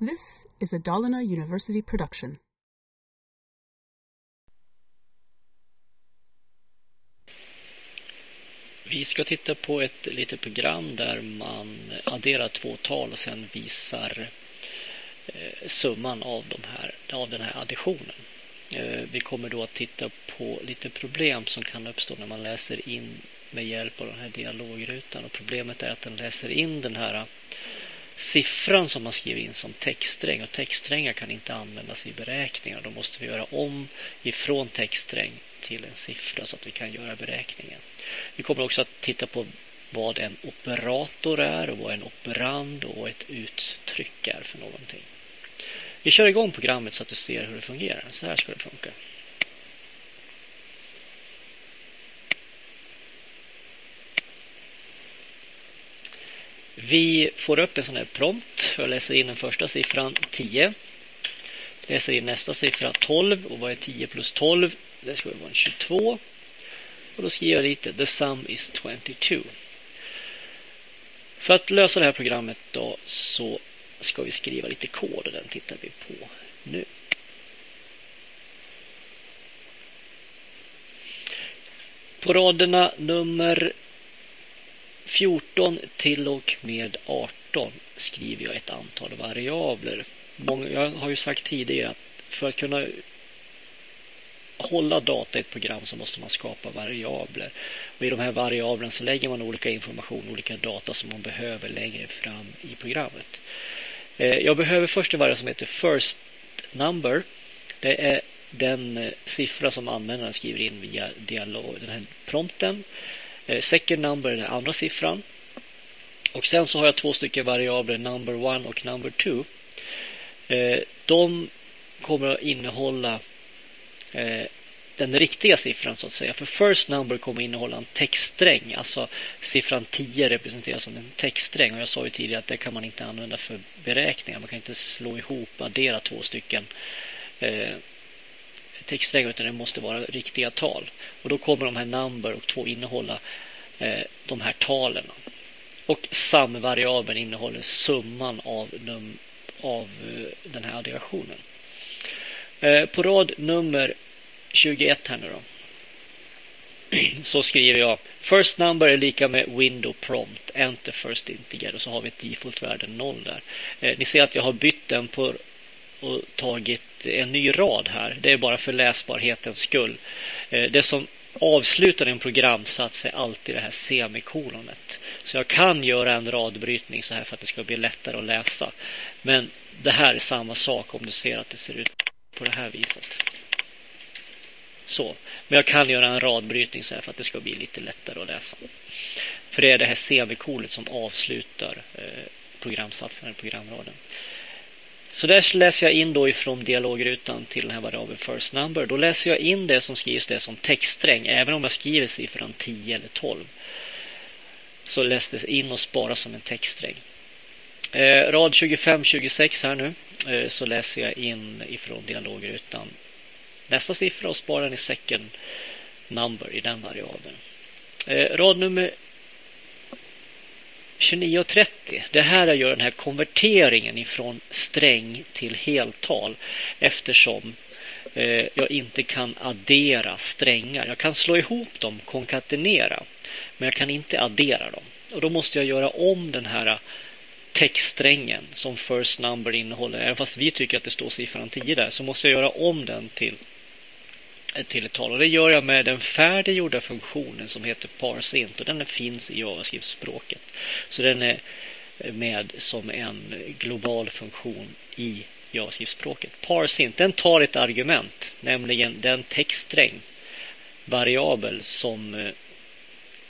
This is a Dalarna University production. Vi ska titta på ett litet program där man adderar två tal och sen visar eh, summan av, de här, av den här additionen. Eh, vi kommer då att titta på lite problem som kan uppstå när man läser in med hjälp av den här dialogrutan. Och problemet är att den läser in den här siffran som man skriver in som textsträng och textsträngar kan inte användas i beräkningar. Då måste vi göra om ifrån textsträng till en siffra så att vi kan göra beräkningen. Vi kommer också att titta på vad en operator är och vad en operand och ett uttryck är för någonting. Vi kör igång programmet så att du ser hur det fungerar. Så här ska det funka. Vi får upp en sån här prompt. Jag läser in den första siffran 10. Läser in nästa siffra 12. Och vad är 10 plus 12? Det ska vara en 22. Och då skriver jag lite The sum is 22. För att lösa det här programmet då så ska vi skriva lite kod och den tittar vi på nu. På raderna nummer 14 till och med 18 skriver jag ett antal variabler. Jag har ju sagt tidigare att för att kunna hålla data i ett program så måste man skapa variabler. Och I de här variablerna så lägger man olika information, olika data som man behöver längre fram i programmet. Eh, jag behöver först en variabel som heter first number. Det är den eh, siffra som användaren skriver in via dialog, den här prompten. Eh, second number är den andra siffran. Och sen så har jag två stycken variabler, number one och number two. Eh, de kommer att innehålla eh, den riktiga siffran så att säga. För first number kommer innehålla en textsträng. Alltså siffran 10 representeras som en textsträng. Och jag sa ju tidigare att det kan man inte använda för beräkningar. Man kan inte slå ihop, addera två stycken eh, textsträngar utan det måste vara riktiga tal. Och då kommer de här number och två innehålla eh, de här talen. Och samvariabeln innehåller summan av, num av eh, den här adderationen. Eh, på rad nummer 21 här nu då. Så skriver jag First number är lika med window prompt, enter first integer och så har vi ett default-värde 0 där. Eh, ni ser att jag har bytt den på och tagit en ny rad här. Det är bara för läsbarhetens skull. Eh, det som avslutar en programsats är alltid det här semikolonet. Så jag kan göra en radbrytning så här för att det ska bli lättare att läsa. Men det här är samma sak om du ser att det ser ut på det här viset. Så. Men jag kan göra en radbrytning så här för att det ska bli lite lättare att läsa. För det är det här semikolet som avslutar eh, programsatsen eller programraden. Så där läser jag in då ifrån dialogrutan till den här variabeln first number. Då läser jag in det som skrivs det som textsträng även om jag skriver siffran 10 eller 12. Så läs det in och sparas som en textsträng. Eh, rad 25-26 här nu eh, så läser jag in ifrån dialogrutan nästa siffra och sparar den i second number i den variabeln. Eh, rad nummer 29 och 30. Det här jag gör den här konverteringen ifrån sträng till heltal eftersom eh, jag inte kan addera strängar. Jag kan slå ihop dem, konkatenera, men jag kan inte addera dem. Och Då måste jag göra om den här textsträngen som first number innehåller. Även fast vi tycker att det står siffran 10 där så måste jag göra om den till till ett tal. Och det gör jag med den färdiggjorda funktionen som heter parseint och den finns i JavaScript-språket. Så den är med som en global funktion i JavaScript-språket. Parseint, den tar ett argument, nämligen den textsträng variabel som, eh,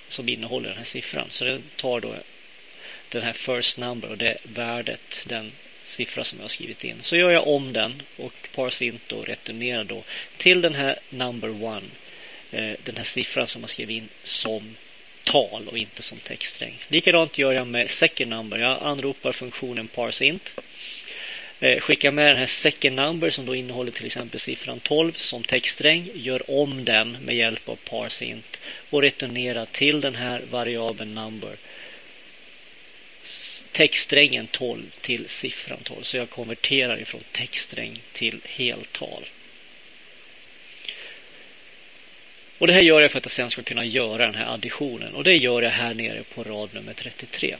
som innehåller den här siffran. Så den tar då den här first number och det värdet den siffra som jag har skrivit in. Så gör jag om den och parsint och returnerar då till den här number one. Eh, den här siffran som jag skrev in som tal och inte som textsträng. Likadant gör jag med second number. Jag anropar funktionen parsint. Eh, skickar med den här second number som då innehåller till exempel siffran 12 som textsträng. Gör om den med hjälp av parsint och returnerar till den här variabeln number textsträngen 12 till siffran 12. Så jag konverterar ifrån textsträng till heltal. Och Det här gör jag för att jag sen ska kunna göra den här additionen. Och det gör jag här nere på rad nummer 33.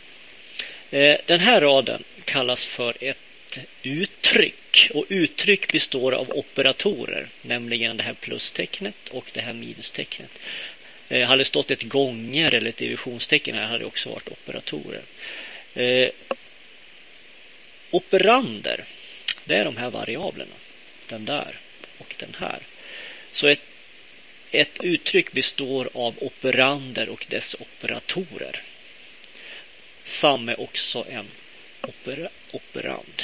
Eh, den här raden kallas för ett uttryck. Och uttryck består av operatorer, nämligen det här plustecknet och det här minustecknet. Eh, hade det stått ett gånger eller ett divisionstecken här hade det också varit operatorer. Eh, operander, det är de här variablerna. Den där och den här. Så ett, ett uttryck består av operander och dess operatorer. Sam är också en opera, operand.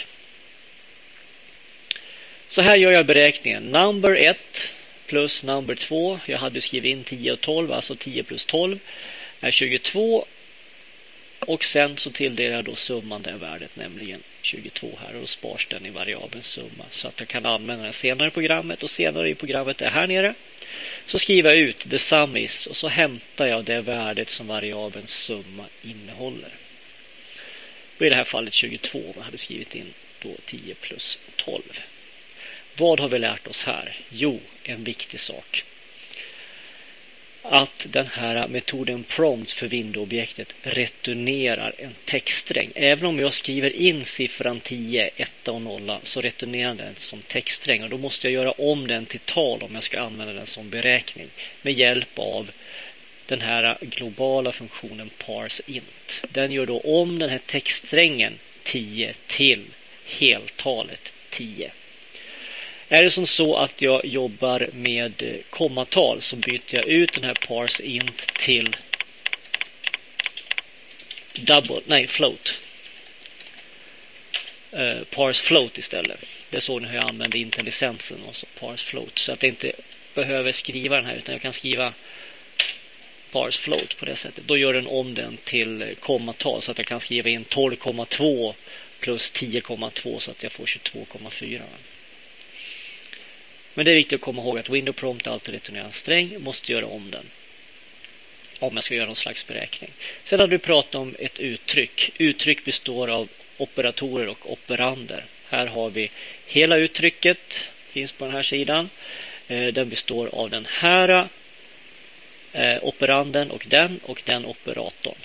Så här gör jag beräkningen. Number 1 plus number 2. Jag hade skrivit in 10 och 12, alltså 10 plus 12 är 22. Och sen så tilldelar jag då summan det värdet, nämligen 22 här. Och då spars den i variabelns summa så att jag kan använda den senare i programmet. Och senare i programmet är här nere. Så skriver jag ut the sum is och så hämtar jag det värdet som variabelns summa innehåller. Och I det här fallet 22. jag hade skrivit in då 10 plus 12. Vad har vi lärt oss här? Jo, en viktig sak. Att den här metoden prompt för window-objektet returnerar en textsträng. Även om jag skriver in siffran 10, 1 och 0 så returnerar den som textsträng. Och då måste jag göra om den till tal om jag ska använda den som beräkning med hjälp av den här globala funktionen parseInt. Den gör då om den här textsträngen 10 till heltalet 10. Är det som så att jag jobbar med kommatal så byter jag ut den här parseInt till double, nej float. Uh, parse float istället. Det såg ni hur jag använde IntelLicensen och så parse float så att jag inte behöver skriva den här utan jag kan skriva parse float på det sättet. Då gör den om den till kommatal så att jag kan skriva in 12,2 plus 10,2 så att jag får 22,4. Men det är viktigt att komma ihåg att window prompt alltid returnerar en sträng. Måste göra om den. Om jag ska göra någon slags beräkning. Sen har du pratat om ett uttryck. Uttryck består av operatorer och operander. Här har vi hela uttrycket. Finns på den här sidan. Eh, den består av den här eh, operanden och den och den operatorn.